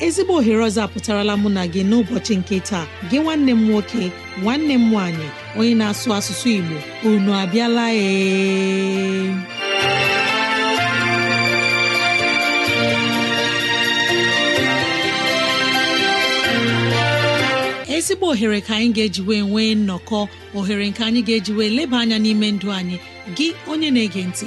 Ezigbo ohere ọzọ apụtarala mụ na gị n'ụbọchị nke taa. Gị nwanne m nwoke nwanne m nwaanyị onye na-asụ asụsụ Igbo unu abịala ee. Ezigbo ohere ka anyị ga-ejiwe nwee nnọkọ ohere nke anyị ga-ejiwe leba anya n'ime ndụ anyị. Gị onye na-ege ntị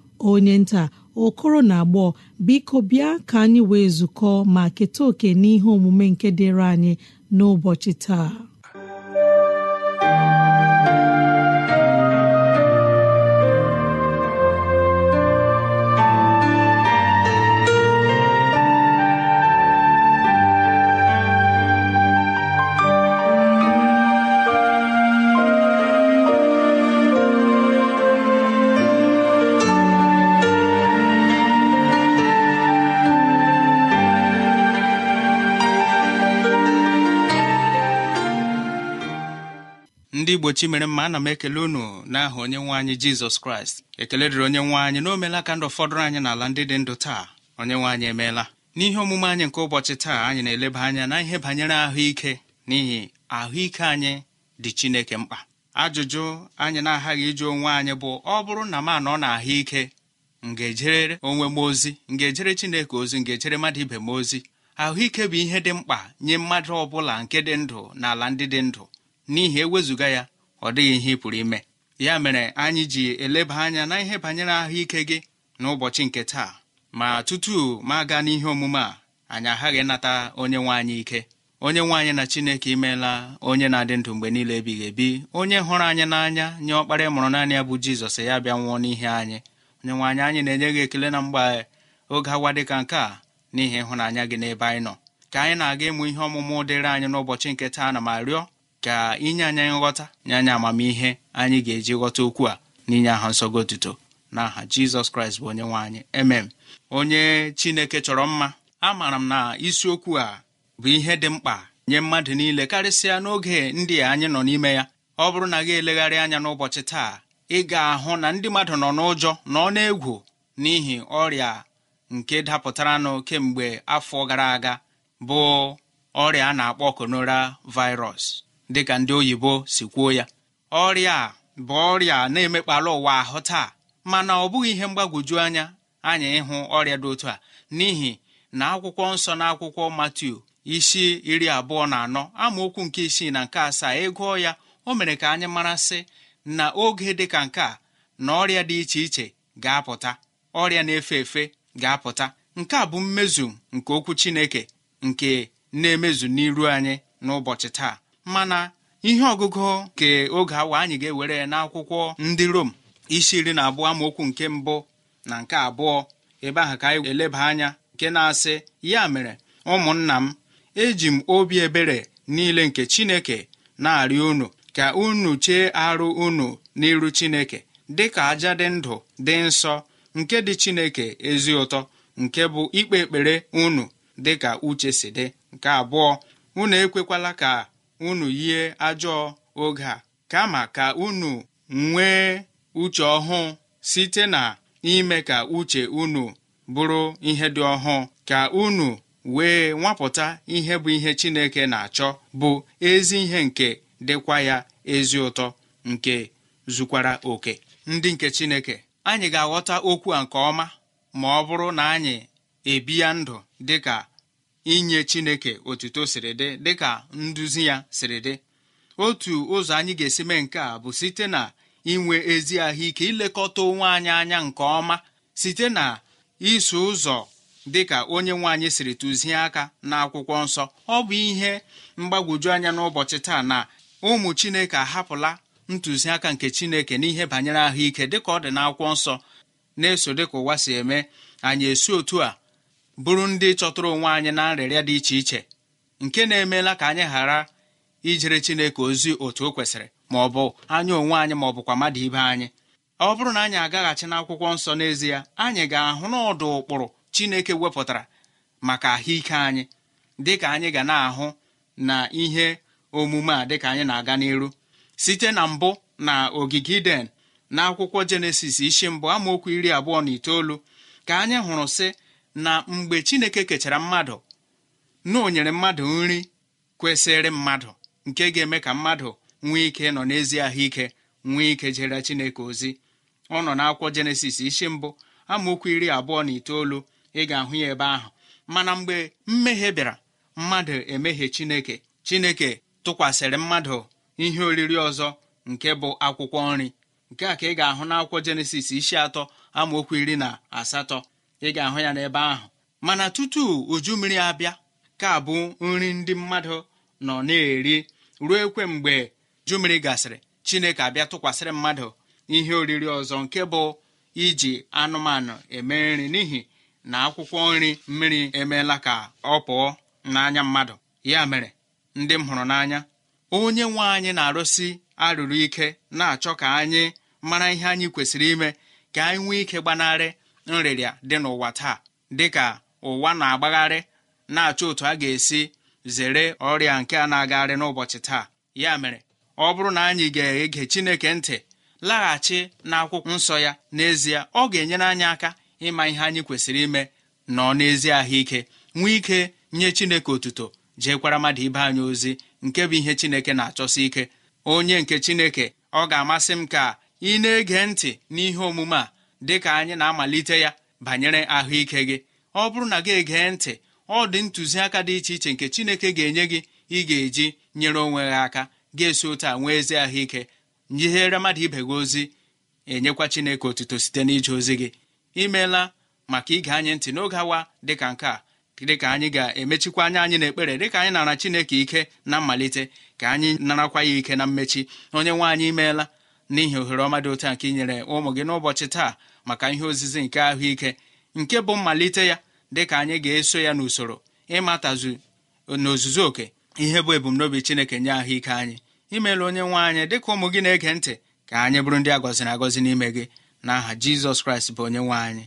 onye nta okoro na agbọ biko bịa ka anyị wee zukọ ma keta oke n'ihe omume nke dịrị anyị n'ụbọchị taa. Ndị igbo chi mma ana m ekele unu n'aha onye nwe anyị jizọs kraịst. Ekele dịrị onye nwe anyị na ka ndụ fọdụrụ anyị n'ala ndị dị ndụ taa. Onye nwe anyị emeela. N'ihe omume anyị nke ụbọchị taa anyị na-eleba anya na ihe banyere ahụike n'ihi ahụike anyị dị chineke mkpa. Ajụjụ anyị na-aghaghị ịjụ onwe anyị bụ ọ bụrụ na m anọ na ahụike m ga-ejere onwe m ozi m ga-ejere chineke ozi m ga-ejere mmadụ ibe m ozi? Ahụike bụ ihe dị mkpa nye mmadụ ọ bụla nke dị ndụ n'ala ndị dị ndụ. N'ihi ewezụga ya ọ dịghị ihe ị pụrụ ime. Ya mere anyị ji eleba anya na ihe banyere ahụike gị n'ụbọchị nke taa. Ma tutu ma gaa n'ihe omume a anyị aghaghị ịnata onye nwe anyị ike. Onye nwe anyị na chineke imeela onye na-adị ndụ mgbe niile ebighị ebi. Onye hụrụ anyị n'anya nye ọkpara mụrụ naanị ya bụ jizọs ya bịa nwụọ n'ihe anyị. Onye nwe anyị anyị na-enye gị ekele na mgbe oge awa dịka nke a n'ihi ịhụnanya gị n'ebe anyị nọ. Ka anyị na-aga ịmụ ihe ọmụmụ dịrị anyị n'ụbọchị nke taa na ma rịọ ka inye anyị nghọta nye anyị amamihe anyị ga-eji ghọta okwu a n'inye aha nsọ gị otuto. N'aha jizọs kraịst bụ onye nwe anyị. Emem onye chineke chọrọ mma amaara m na isiokwu a bụ ihe dị mkpa nye mmadụ niile karịsịa n'oge ndị anyị nọ n'ime ya. Ọ bụrụ na gị elegharị anya n'ụbọchị taa ị ga-ahụ na ndị mmadụ nọ n'ụjọ nọ n'egwu n'ihi ọrịa nke dapụtaranụ kemgbe afọ gara aga bụ ọrịa a na-akpọ konora virus dịka ndị oyibo si kwuo ya. Ọrịa a bụ ọrịa na-emekpala ụwa ahụ taa mana ọ bụghị ihe mgbagwoju anya anyị ịhụ ọrịa dị otu a n'ihi na akwụkwọ nsọ na akwụkwọ Matiu isi iri abụọ na anọ amaokwu nke isii na nke asaa ịgụọ ya o mere ka anyị marasị na oge dịka nke a na ọrịa dị iche iche ga-apụta ọrịa na-efe efe ga-apụta. Nke a bụ mmezu nke okwu Chineke nke na-emezu n'iru anyị n'ụbọchị taa. Mana ihe ọgụgụ nke oge awa anyị ga-ewere n'akwụkwọ ndị Rom isi iri na abụọ amaokwu nke mbụ na nke abụọ ebe ahụ ka anyị eleba anya nke na-asị ya mere ụmụnna m eji m obi ebere niile nke chineke na-arịọ unu ka unu chee arụ unu n'iru chineke dịka aja dị ndụ dị nsọ nke dị chineke ezi ụtọ nke bụ ikpe ekpere unu dịka uche si dị. Nke abụọ unu ekwekwala ka unu yie ajọ oge a kama ka unu nwee uche ọhụụ site na ime ka uche unu bụrụ ihe dị ọhụụ ka unu wee nwapụta ihe bụ ihe chineke na-achọ bụ ezi ihe nke dịkwa ya ezi ụtọ nke zukwara oke. Ndị nke chineke anyị ga-aghọta okwu a nke ọma ma ọ bụrụ na anyị ebi ya ndụ dịka inye chineke otuto siri dị dịka nduzi ya siri dị. Otu ụzọ anyị ga-esi mee nke a bụ site na inwe ezi ahụike ilekọta onwe anyị anya nke ọma site na iso ụzọ dịka onye nwe anyị siri tụzie aka n'akwụkwọ nsọ. Ọ bụ ihe mgbagwoju anya n'ụbọchị taa na ụmụ chineke ahapụla ntụziaka nke chineke n'ihe banyere ahụike dịka ọ dị n'akwụkwọ nsọ na-eso dịka ụwa si eme. Anyị esi otu a bụrụ ndị chọtụrụ onwe anyị na nrịrịa dị iche iche nke na-emeela ka anyị ghara ijere chineke ozi otu o kwesịrị ma ọ bụ anya onwe anyị ma ọ bụkwa mmadụ ibe anyị. Ọ bụrụ na anyị agaghachi n'akwụkwọ nsọ n'ezie anyị ga-ahụ n'ọdụ ụkpụrụ chineke wepụtara maka ahụike anyị dịka anyị ga na-ahụ na ihe omume a dịka anyị na-aga n'iru. Site na mbụ na ogige iden na akwụkwọ jenesis isi mbụ amaokwu iri abụọ na itoolu ka anyị hụrụ sị na mgbe chineke kechara mmadụ na o nyere mmadụ nri kwesịrị mmadụ nke ga-eme ka mmadụ nwee ike nọ n'ezi ahụike nwee ike jere chineke ozi. Ọ nọ n'akwụkwọ jenesis isi mbụ amaokwu iri abụọ na itoolu ị ga-ahụ ya ebe ahụ. Mana mgbe mmehie bịara mmadụ emehie chineke. Chineke tụkwasịrị mmadụ ihe oriri ọzọ nke bụ akwụkwọ nri. Nke a ka ị ga-ahụ n'akwụkwọ jenesis isi atọ amaokwu iri na asatọ. Ị ga-ahụ ya n'ebe ahụ. Mana tutu uju mmiri abịa ka bụ nri ndị mmadụ nọ na-eri ruo ekwe mgbe uju mmiri gasịrị chineke abịa tụkwasịrị mmadụ ihe oriri ọzọ nke bụ iji anụmanụ eme nri n'ihi na akwụkwọ nri mmiri emeela ka ọ pụọ n'anya mmadụ. Ya mere ndị m hụrụ n'anya onye nwe anyị na-arụsi arụrụ ike na-achọ ka anyị mara ihe anyị kwesịrị ime ka anyị nwee ike gbanarị nrịrịa dị n'ụwa taa dị ka ụwa na-agbagharị na-achọ otu a ga-esi zere ọrịa nke a na-agagharị n'ụbọchị taa. Ya mere ọ bụrụ na anyị ga-ege Chineke ntị laghachi n'akwụkwọ nsọ ya. N'ezie ọ ga-enyere anyị aka ịma ihe anyị kwesịrị ime nọ n'ezi ahụike nwee ike nye Chineke otuto jeekwara mmadụ ibe anyị ozi nke bụ ihe Chineke na-achọsi ike. Onye nke Chineke ọ ga-amasị m ka ị na-ege ntị n'ihe omume a. dị ka anyị na-amalite ya banyere ahụike gị. Ọ bụrụ na gị egee ntị ọ dị ntụziaka dị iche iche nke Chineke ga-enye gị ị ga-eji nyere onwe gị aka ga-esi otu nwee ezi ahụike. Nyihere mmadụ ibe gị ozi enyekwa Chineke otuto site n'ije ozi gị. Imeela maka ige anyị ntị n'oge awa dịka nke a dịka anyị ga-emechikwa anya anyị n'ekpere dịka anyị nara Chineke ike na mmalite ka anyị narakwa ya ike na mmechi. Onye nwe anyị imeela n'ihi ohere ọma dị otu nke inyere ụmụ gị n'ụbọchị taa. Maka ihe ozizi nke ahụike nke bụ mmalite ya dịka anyị ga-eso ya n'usoro ịmatazu n'ozuzu oke ihe bụ ebumnobi Chineke nye ahụike anyị. Imeela onye nwe anyị dịka ụmụ gị na-ege ntị ka anyị bụrụ ndị a gọziri agọzi n'ime gị. N'aha Jizọs Kraịst bụ onye nwe anyị.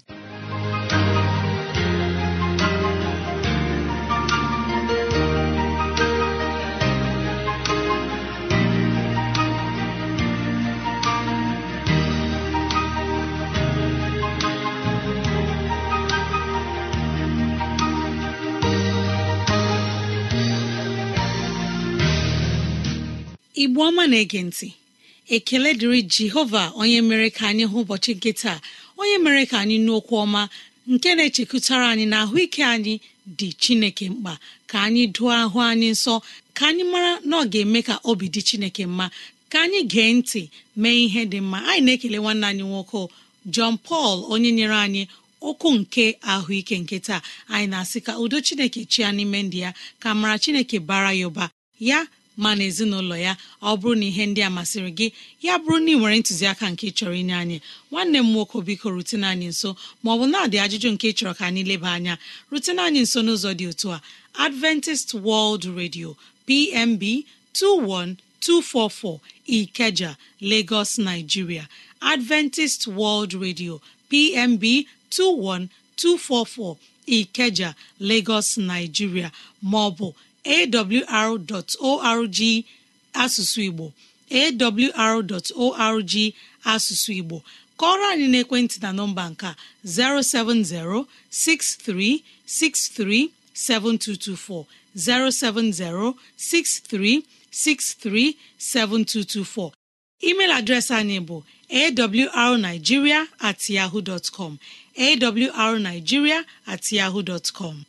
Igbo ọma na-ege ntị. Ekele dịrị jehova onye mere ka anyị hụ ụbọchị nke taa onye mere ka anyị nụ okwu ọma nke na-echekwutara anyị na ahụike anyị dị chineke mkpa. Ka anyị dụọ ahụ anyị nsọ ka anyị mara na ọ ga-eme ka obi dị chineke mma. Ka anyị gee ntị mee ihe dị mma. Anyị na-ekele nwanne anyị nwoke John Paul onye nyere anyị okwu nke ahụike nke taa. Anyị na-asị ka udo chineke chia n'ime ndị ya ka mara chineke bara ya ụba. Ya ma na ezinụlọ ya ọ bụrụ na ihe ndị a masịrị gị ya bụrụ na ị nwere ntụziaka nke chọrọ inye anyị nwanne m nwoke biko rutene anyị nso maọbụ na-adị ajụjụ nke chọrọ ka anyị leba anya rutene anyị nso n'ụzọ dị otu a Adventist World Radio pmb 21244 ikeja lagos nigeria. Adventist world radio pmb 21244 ikeja lagos nigeria maọbụ awr.org asụsụ igbo. Awr.org asụsụ igbo. Kọrọ anyị n'ekwentị na nọmba nke 07063637224 07063637224 email adreesị anyị bụ awrnigeria at yahoo com. Awrnigeria at yahoo dot com.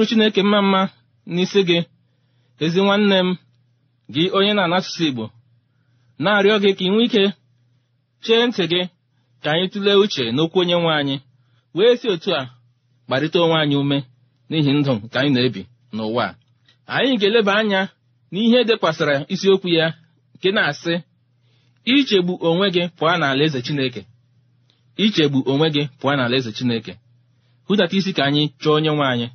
Atụrụ chineke mma mma n'isi gị ezi nwanne m gị onye na-ana asụsụ igbo na-arịọ gị ka ị nwee ike chee ntị gị ka anyị tụlee uche n'okwu onye nwe anyị wee si otu a kparịta onwe anyị ume n'ihi ndụ nke anyị na-ebi n'ụwa. Anyị ga-eleba anya n'ihe dekwasịrị isiokwu ya nke na-asị ichegbu onwe gị pụọ n'ala eze Chineke. Ichegbu onwe gị pụọ n'ala eze Chineke. Hụdata isi ka anyị chọọ onye nwe anyị.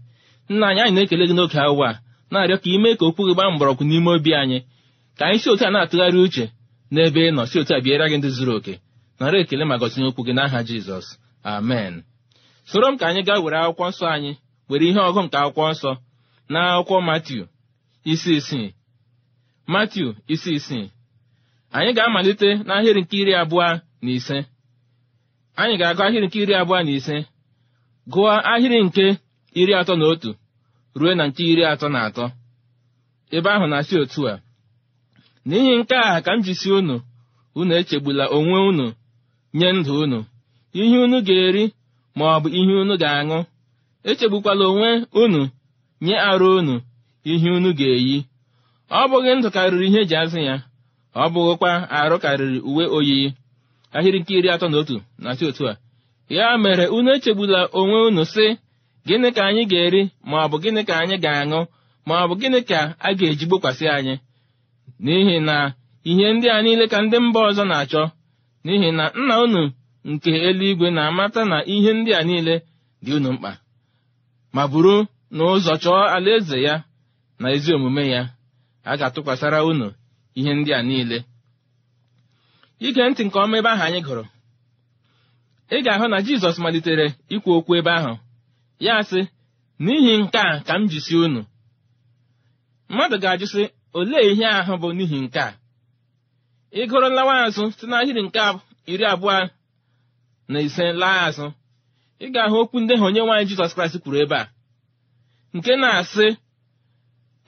Nna anyị anyị na-ekele gị n'oge awa a na-arịọ ka ime ka okwu gị gbaa mgbọrọgwụ n'ime obi anyị. Ka anyị si otu a na-atụgharị uche n'ebe ị nọ si otu a bịara gị ndị zuru oke. Nara ekele ma gọzinye okwu gị n'aha Jizọs. Amen. Soro m ka anyị gaa were akwụkwọ nsọ anyị were ihe ọgụ nke akwụkwọ nsọ na akwụkwọ Matiu isi isii. Matiu isi isii. Anyị ga-amalite n'ahịrị nke iri abụọ na ise. Anyị ga-agụ ahịrị nke iri abụọ na ise. Gụọ ahịrị nke iri atọ na otu ruo na nke iri atọ na atọ. Ebe ahụ na-asị otu a n'ihi nke a ka m ji si unu unu echegbula onwe unu nye ndụ unu. Ihe unu ga-eri ma ọ bụ ihe unu ga-aṅụ echegbukwala onwe unu nye arụ unu ihe unu ga-eyi. Ọ bụghị ndụ karịrị ihe eji azụ ya ọ bụghịkwa arụ karịrị uwe oyiyi. Ahịrị nke iri atọ na otu na-asị otu a ya mere unu echegbula onwe unu sị gịnị ka anyị ga-eri ma ọ bụ gịnị ka anyị ga-aṅụ ma ọ bụ gịnị ka a ga-eji gbokwasị anyị? N'ihi na ihe ndị a niile ka ndị mba ọzọ na-achọ. N'ihi na nna unu nke eluigwe na-amata na ihe ndị a niile dị unu mkpa. Ma buru n'ụzọ chọọ alaeze ya na ezi omume ya. A ga-atụkwasara unu ihe ndị a niile. Ige ntị nke ọma ebe ahụ anyị gụrụ. Ị ga-ahụ na Jizọs malitere ikwu okwu ebe ahụ. Ya sị n'ihi nke a ka m ji si unu. Mmadụ ga-ajụ sị olee ihe ahụ bụ n'ihi nke a? Ị gụrụ nlawa azụ site n'ahịrị nke iri abụọ na ise laa azụ. Ị ga-ahụ okwu ndị ha onye nwaanyị Jizọs Kraịst kwuru ebe a nke na-asị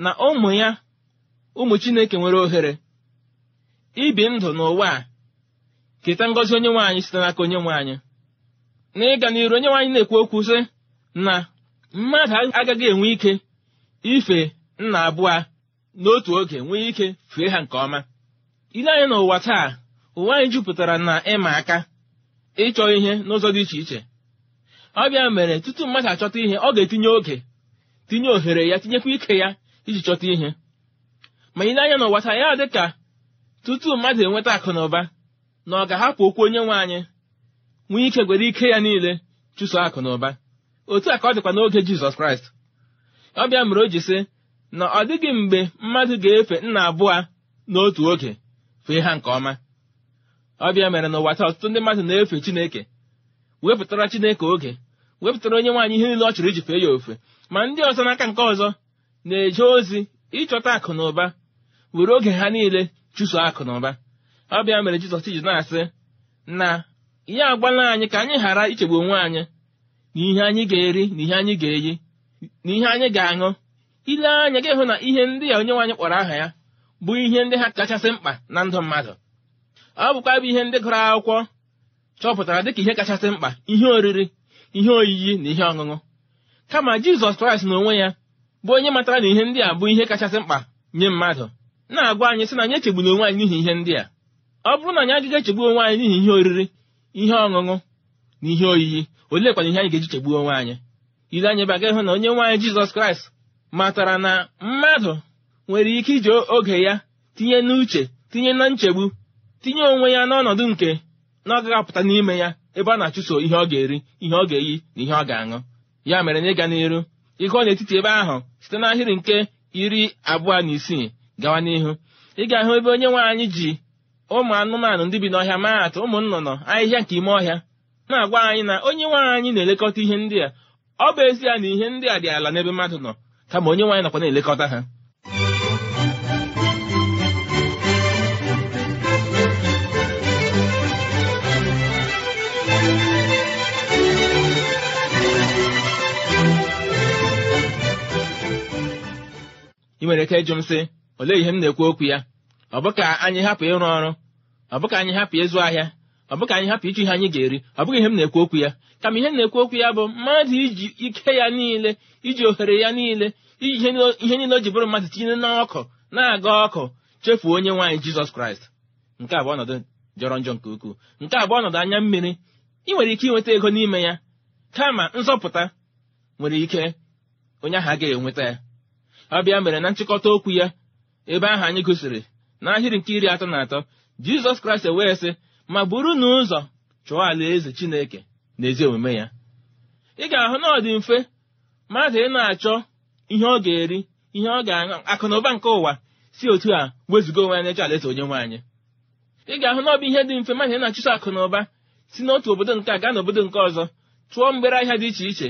na ụmụ ya ụmụ Chineke nwere ohere ibi ndụ n'ụwa a. Keta ngọzi onye nwaanyị site n'aka onye nwaanyị n'ịga n'iru onye nwaanyị na-ekwu okwu sị na mmadụ agaghị enwe ike ife nna abụọ n'otu oge nwee ike fee ha nke ọma. Ile anyị n'ụwa taa ụwa anyị jupụtara na ịma aka ịchọ ihe n'ụzọ dị iche iche. Ọ bịa mere tutu mmadụ achọta ihe ọ ga-etinye oge tinye ohere ya tinyekwa ike ya iji chọta ihe. Ma ile anya n'ụwa taa ya dị ka tutu mmadụ enweta akụ na ụba na ọ ga-ahapụ okwu onye nwe anyị nwee ike gwere ike ya niile chụso akụ na ụba. Otu a ka ọ dịkwa n'oge Jizọs Kraịst. Ọ bịa mere o ji sị na ọ dịghị mgbe mmadụ ga-efe nna abụọ n'otu oge fee ha nke ọma. Ọ bịa mere n'ụwa taa ọtụtụ ndị mmadụ na-efe Chineke wepụtara Chineke oge wepụtara onye nwaanyị ihe niile ọ chọrọ iji fee ya ofe. Ma ndị ọzọ n'aka nke ọzọ na-eje ozi ịchọta akụ na ụba were oge ha niile chụso akụ na ụba. Ọ bịa mere Jizọs ji na-asị na ya agwala anyị ka anyị ghara ichegbu onwe anyị. Na anyị ga-eri na ihe anyị ga-eyi na ihe anyị ga-aṅụ. Ile anya gị hụ na ihe ndị a onye nwaanyị kpọrọ aha ya bụ ihe ndị ha kachasị mkpa na ndụ mmadụ. Ọ bụkwa bụ ihe ndị gụrụ akwụkwọ chọpụtara dịka ihe kachasị mkpa ihe oriri ihe oyiyi na ihe ọṅụṅụ. Kama Jizọs Kraịst onwe ya bụ onye matara na ihe ndị a bụ ihe kachasị mkpa nye mmadụ na-agwa anyị sị na anyị echegbula onwe anyị n'ihi ihe ndị a. Ọ bụrụ na anyị agaghị echegbu onwe anyị n'ihi ihe oriri ihe ọṅụṅụ na ihe oyiyi oleekwana ihe anyị ga-eji chegbuo onwe anyị? Ile anya ebe aga hụ na onye nwe anyị Jizọs Kraịst matara na mmadụ nwere ike iji oge ya tinye n'uche tinye na nchegbu tinye onwe ya n'ọnọdụ nke na ọ apụta n'ime ya ebe ọ na-achụso ihe ọ ga-eri ihe ọ ga-eyi na ihe ọ ga-aṅụ. Ya mere na ịga n'iru ịgụọ n'etiti ebe ahụ site n'ahịrị nke iri abụọ na isii gawa n'ihu. Ị ga-ahụ ebe onye nwe anyị ji ụmụ anụmanụ ndị bi n'ọhịa maa atụ ụmụ nnụnụ ahịhịa nke ime ọhịa na-agwa anyị na onye nwe anyị na-elekọta ihe ndị a. Ọ bụ ezie na ihe ndị a dị ala n'ebe mmadụ nọ kama onye nwe anyị nakwa na-elekọta ha. Ị nwere ike ịjụ m sị olee ihe m na-ekwu okwu ya? Ọ bụ ka anyị hapụ ịrụ ọrụ? Ọ bụ ka anyị hapụ ịzụ ahịa? Ọ bụ anyị hapụ ịchụ ihe anyị ga-eri. Ọ bụghị ihe m na-ekwu okwu ya. Kama ihe na-ekwu okwu ya bụ mmadụ iji ike ya niile iji ohere ya niile iji ihe niile o ji bụrụ mmadụ tinye n'ọkụ na-aga ọkụ chefuo onye nwaanyị jizọs kraịst. Nke a ọnọdụ jọrọ njọ nke ukwuu. Nke a bụ ọnọdụ anya mmiri. Ị nwere ike inweta ego n'ime ya. Kama nzọpụta nwere ike onye ahụ agaghị enweta ya. Ọ bịa mere na nchịkọta okwu ya ebe ahụ anyị gosiri n'ahịrị nke iri atọ na atọ jizọs kraịst wee sị ma buru n'ụzọ chụọ alaeze chineke na ezi omume ya. Ị ga-ahụ na ọ dị mfe mmadụ ị na-achọ ihe ọ ga-eri ihe ọ ga-aṅụ akụ na ụba nke ụwa si otu a wezuga onwe ya n'eche alaeze onye nwaanyị ị ga-ahụ na ọ bụ ihe dị mfe mmadụ ị na-achụso akụ na ụba si n'otu obodo nke a gaa n'obodo nke ọzọ tụọ mgbere ahịa dị iche iche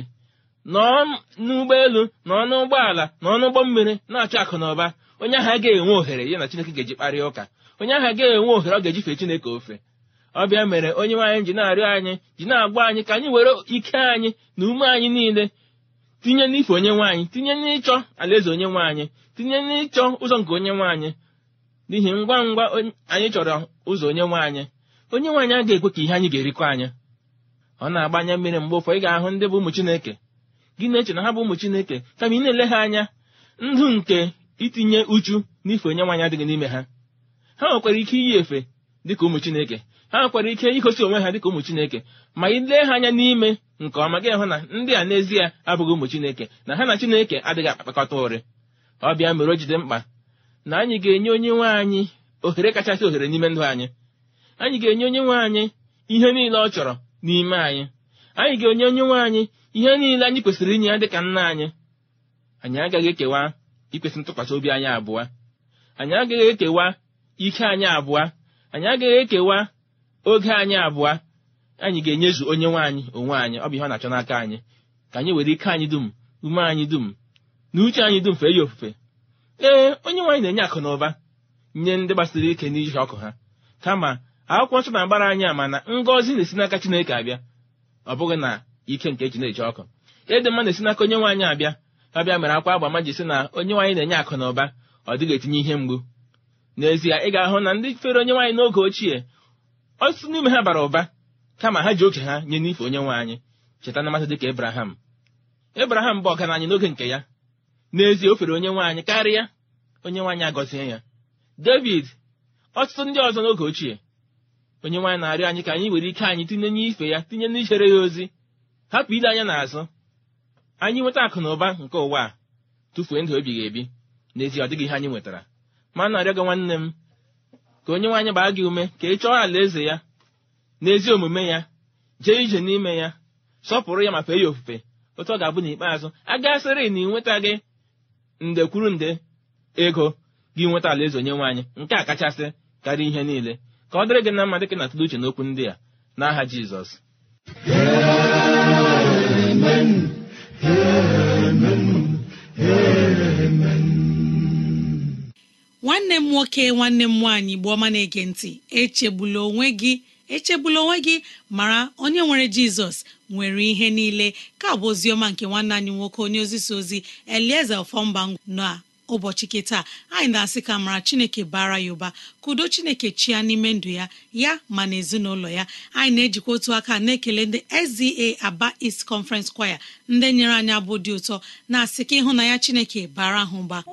nọọ n'ụgbọelu nọọ n'ụgbọala nọọ n'ụgbọ mmiri na-achọ akụ na ụba. Onye ahụ agaghị enwe ohere ya na Chineke ga-eji kparịa ụka. Onye ahụ agaghị enwe ohere ọ ga-eji fee Chineke ofe. Ọbịa mere onye nwaanyị ji na-arịọ anyị ji na-agba anyị ka anyị were ike anyị na ume anyị niile. Tinye n'ife onye nwaanyị tinye n'ịchọ alaeze onye nwaanyị tinye n'ịchọ ụzọ nke onye nwaanyị n'ihi ngwa ngwa anyị chọrọ ụzọ onye nwaanyị onye nwaanyị a ga-ekwe ka ihe anyị ga-erikọ anya ọ na-agbanye mmiri mgbe ụfọ ị ga-ahụ ndị bụ ụmụ Chineke. Gị na-eche na ha bụ ụmụ Chineke kama ị na-ele ha anya ndụ nke itinye uchu n'ife onye nwaanyị adịghị n'ime ha. Ha nwekwara ike iyi efe dịka ụmụ Chineke. Ha nwekwara ike igosi onwe ha dịka ụmụ Chineke ma ilee ha anya n'ime nke ọma gị hụ na ndị a n'ezie abụghị ụmụ Chineke na ha na Chineke adịghị akpakọta ụrị. Ọ bịa mere o jide mkpa na anyị ga-enye onye nwe anyị ohere kachasị ohere n'ime ndụ anyị. Anyị ga-enye onye nwe anyị ihe niile ọ chọrọ n'ime anyị. Anyị ga-enye onye nwe anyị ihe niile anyị kwesịrị inye ya dịka nna anyị. Anyị agaghị ekewa ikwesị ntụkwasị obi anyị abụọ. Anyị agaghị ekewa ike anyị abụọ. Anyị agaghị ekewa oge anyị abụọ anyị ga-enyezu onye nwe anyị onwe anyị ọ bụ ihe ọ na-achọ n'aka anyị. Ka anyị were ike anyị dum ume anyị dum na uche anyị dum fee ya ofufe. Ee onye nwaanyị na-enye akụ na ụba nye ndị gbasiri ike n'ihi ọkụ ha. Kama akwụkwọ nsọ na-agbara anyị ama na ngọzi na-esi n'aka Chineke abịa. Ọ bụghị na ike nke eji na-eji ọkụ. Ịdị mma na-esi n'aka onye nwaanyị abịa. Abịa mere akwa agba ji sị na onye nwaanyị na-enye akụ na ụba ọ dịghị etinye ihe mgbu. N'ezie ị ga-ahụ na ndị fere onye nwaanyị n'oge ochie ọtụtụ n'ime ha bara ụba. Kama ha ji oke ha nye n'ife onye nwaanyị cheta na mmasị dịka Ebraham Ebraham bụ ọgaranya n'oge nke ya. N'ezie o fere onye nwaanyị karịa. Onye nwaanyị agọzie ya. David ọtụtụ ndị ọzọ n'oge ochie. Onye nwaanyị na-arịọ anyị ka anyị were ike anyị tinye n'ife ya tinye n'ichere ya ozi. Hapụ ile anya n'azụ. Anyị nweta akụ na ụba nke ụwa a tụfuo ndụ ebighị ebi. N'ezie ọ dịghị ihe anyị nwetara. Ma a na-arịọ gị nwanne m ka onye nwaanyị gbaa gị ume ka ị chọọ alaeze ya n'ezi omume ya jee ije n'ime ya sọpụrụ ya ma fee ya ofufe. Otu ọ ga-abụ n'ikpeazụ a gasịrị na ị nwetaghị nde kwuru nde ego gị nweta alaeze onye nwaanyị nke a kachasị karịa ihe niile. Ka ọ dịrị gị na mma dịka na atụle uche n'okwu ndị a. N'aha Jizọs. Nwanne m nwoke nwanne m nwaanyị bụ ọma na-ege ntị. Echegbula onwe gị echegbula onwe gị mara onye nwere jizọs nwere ihe niile. Ka bụ oziọma nke nwanne anyị nwoke onye ozisa ozi elieze ọfọmba na ụbọchị kịta anyị na-asị ka mara chineke bara ya ụba ka chineke chia n'ime ndụ ya ya ma na ezinụlọ ya. Anyị na-ejikwa otu aka na-ekele ndị SDA Aba East Conference Choir ndị nyere anyị abụ dị ụtọ na-asị ka ya chineke bara ha ụba.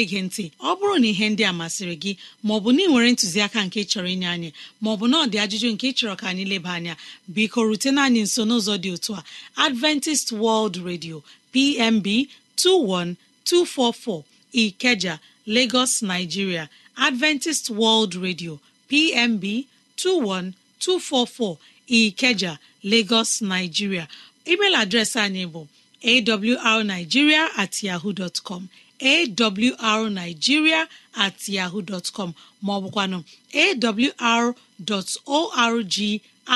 Na-ege ntị ọ bụrụ na ihe ndị a masịrị gị maọbụ na ị nwere ntụziaka nke chọrọ inye anyị maọbụ na ọ dị ajụjụ nke chọrọ ka anyị leba anya biko rutena anyị nso n'ụzọ dị otu a. Adventist World Radio PMB 21244 Ikeja Lagos Nigeria. Adventist World Radio PMB 21244 Ikeja Lagos Nigeria. Email adreesị anyị bụ awrnigeria at yahoo dot com. Awrnigeria at yahoo dot com maọbụkwanụ awr.org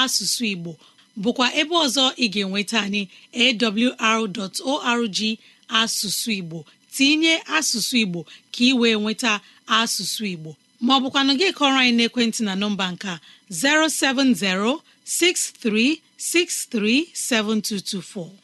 asụsụ Igbo bụkwa ebe ọzọ ị ga-enweta anyị awr.org asụsụ Igbo. Tinye asụsụ Igbo ka ị wee nweta asụsụ Igbo. Maọbụkwanụ gị kọrọ anyị n'ekwentị na nọmba nke 070 6363 7224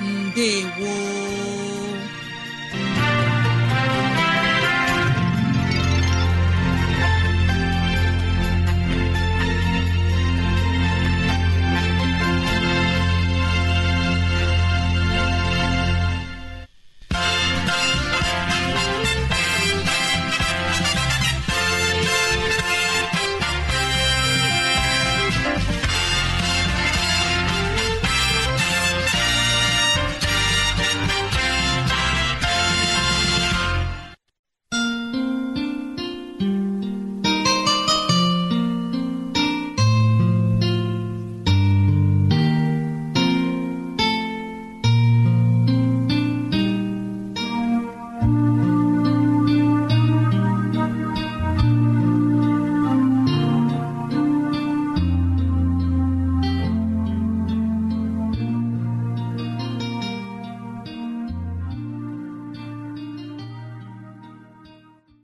mbe woo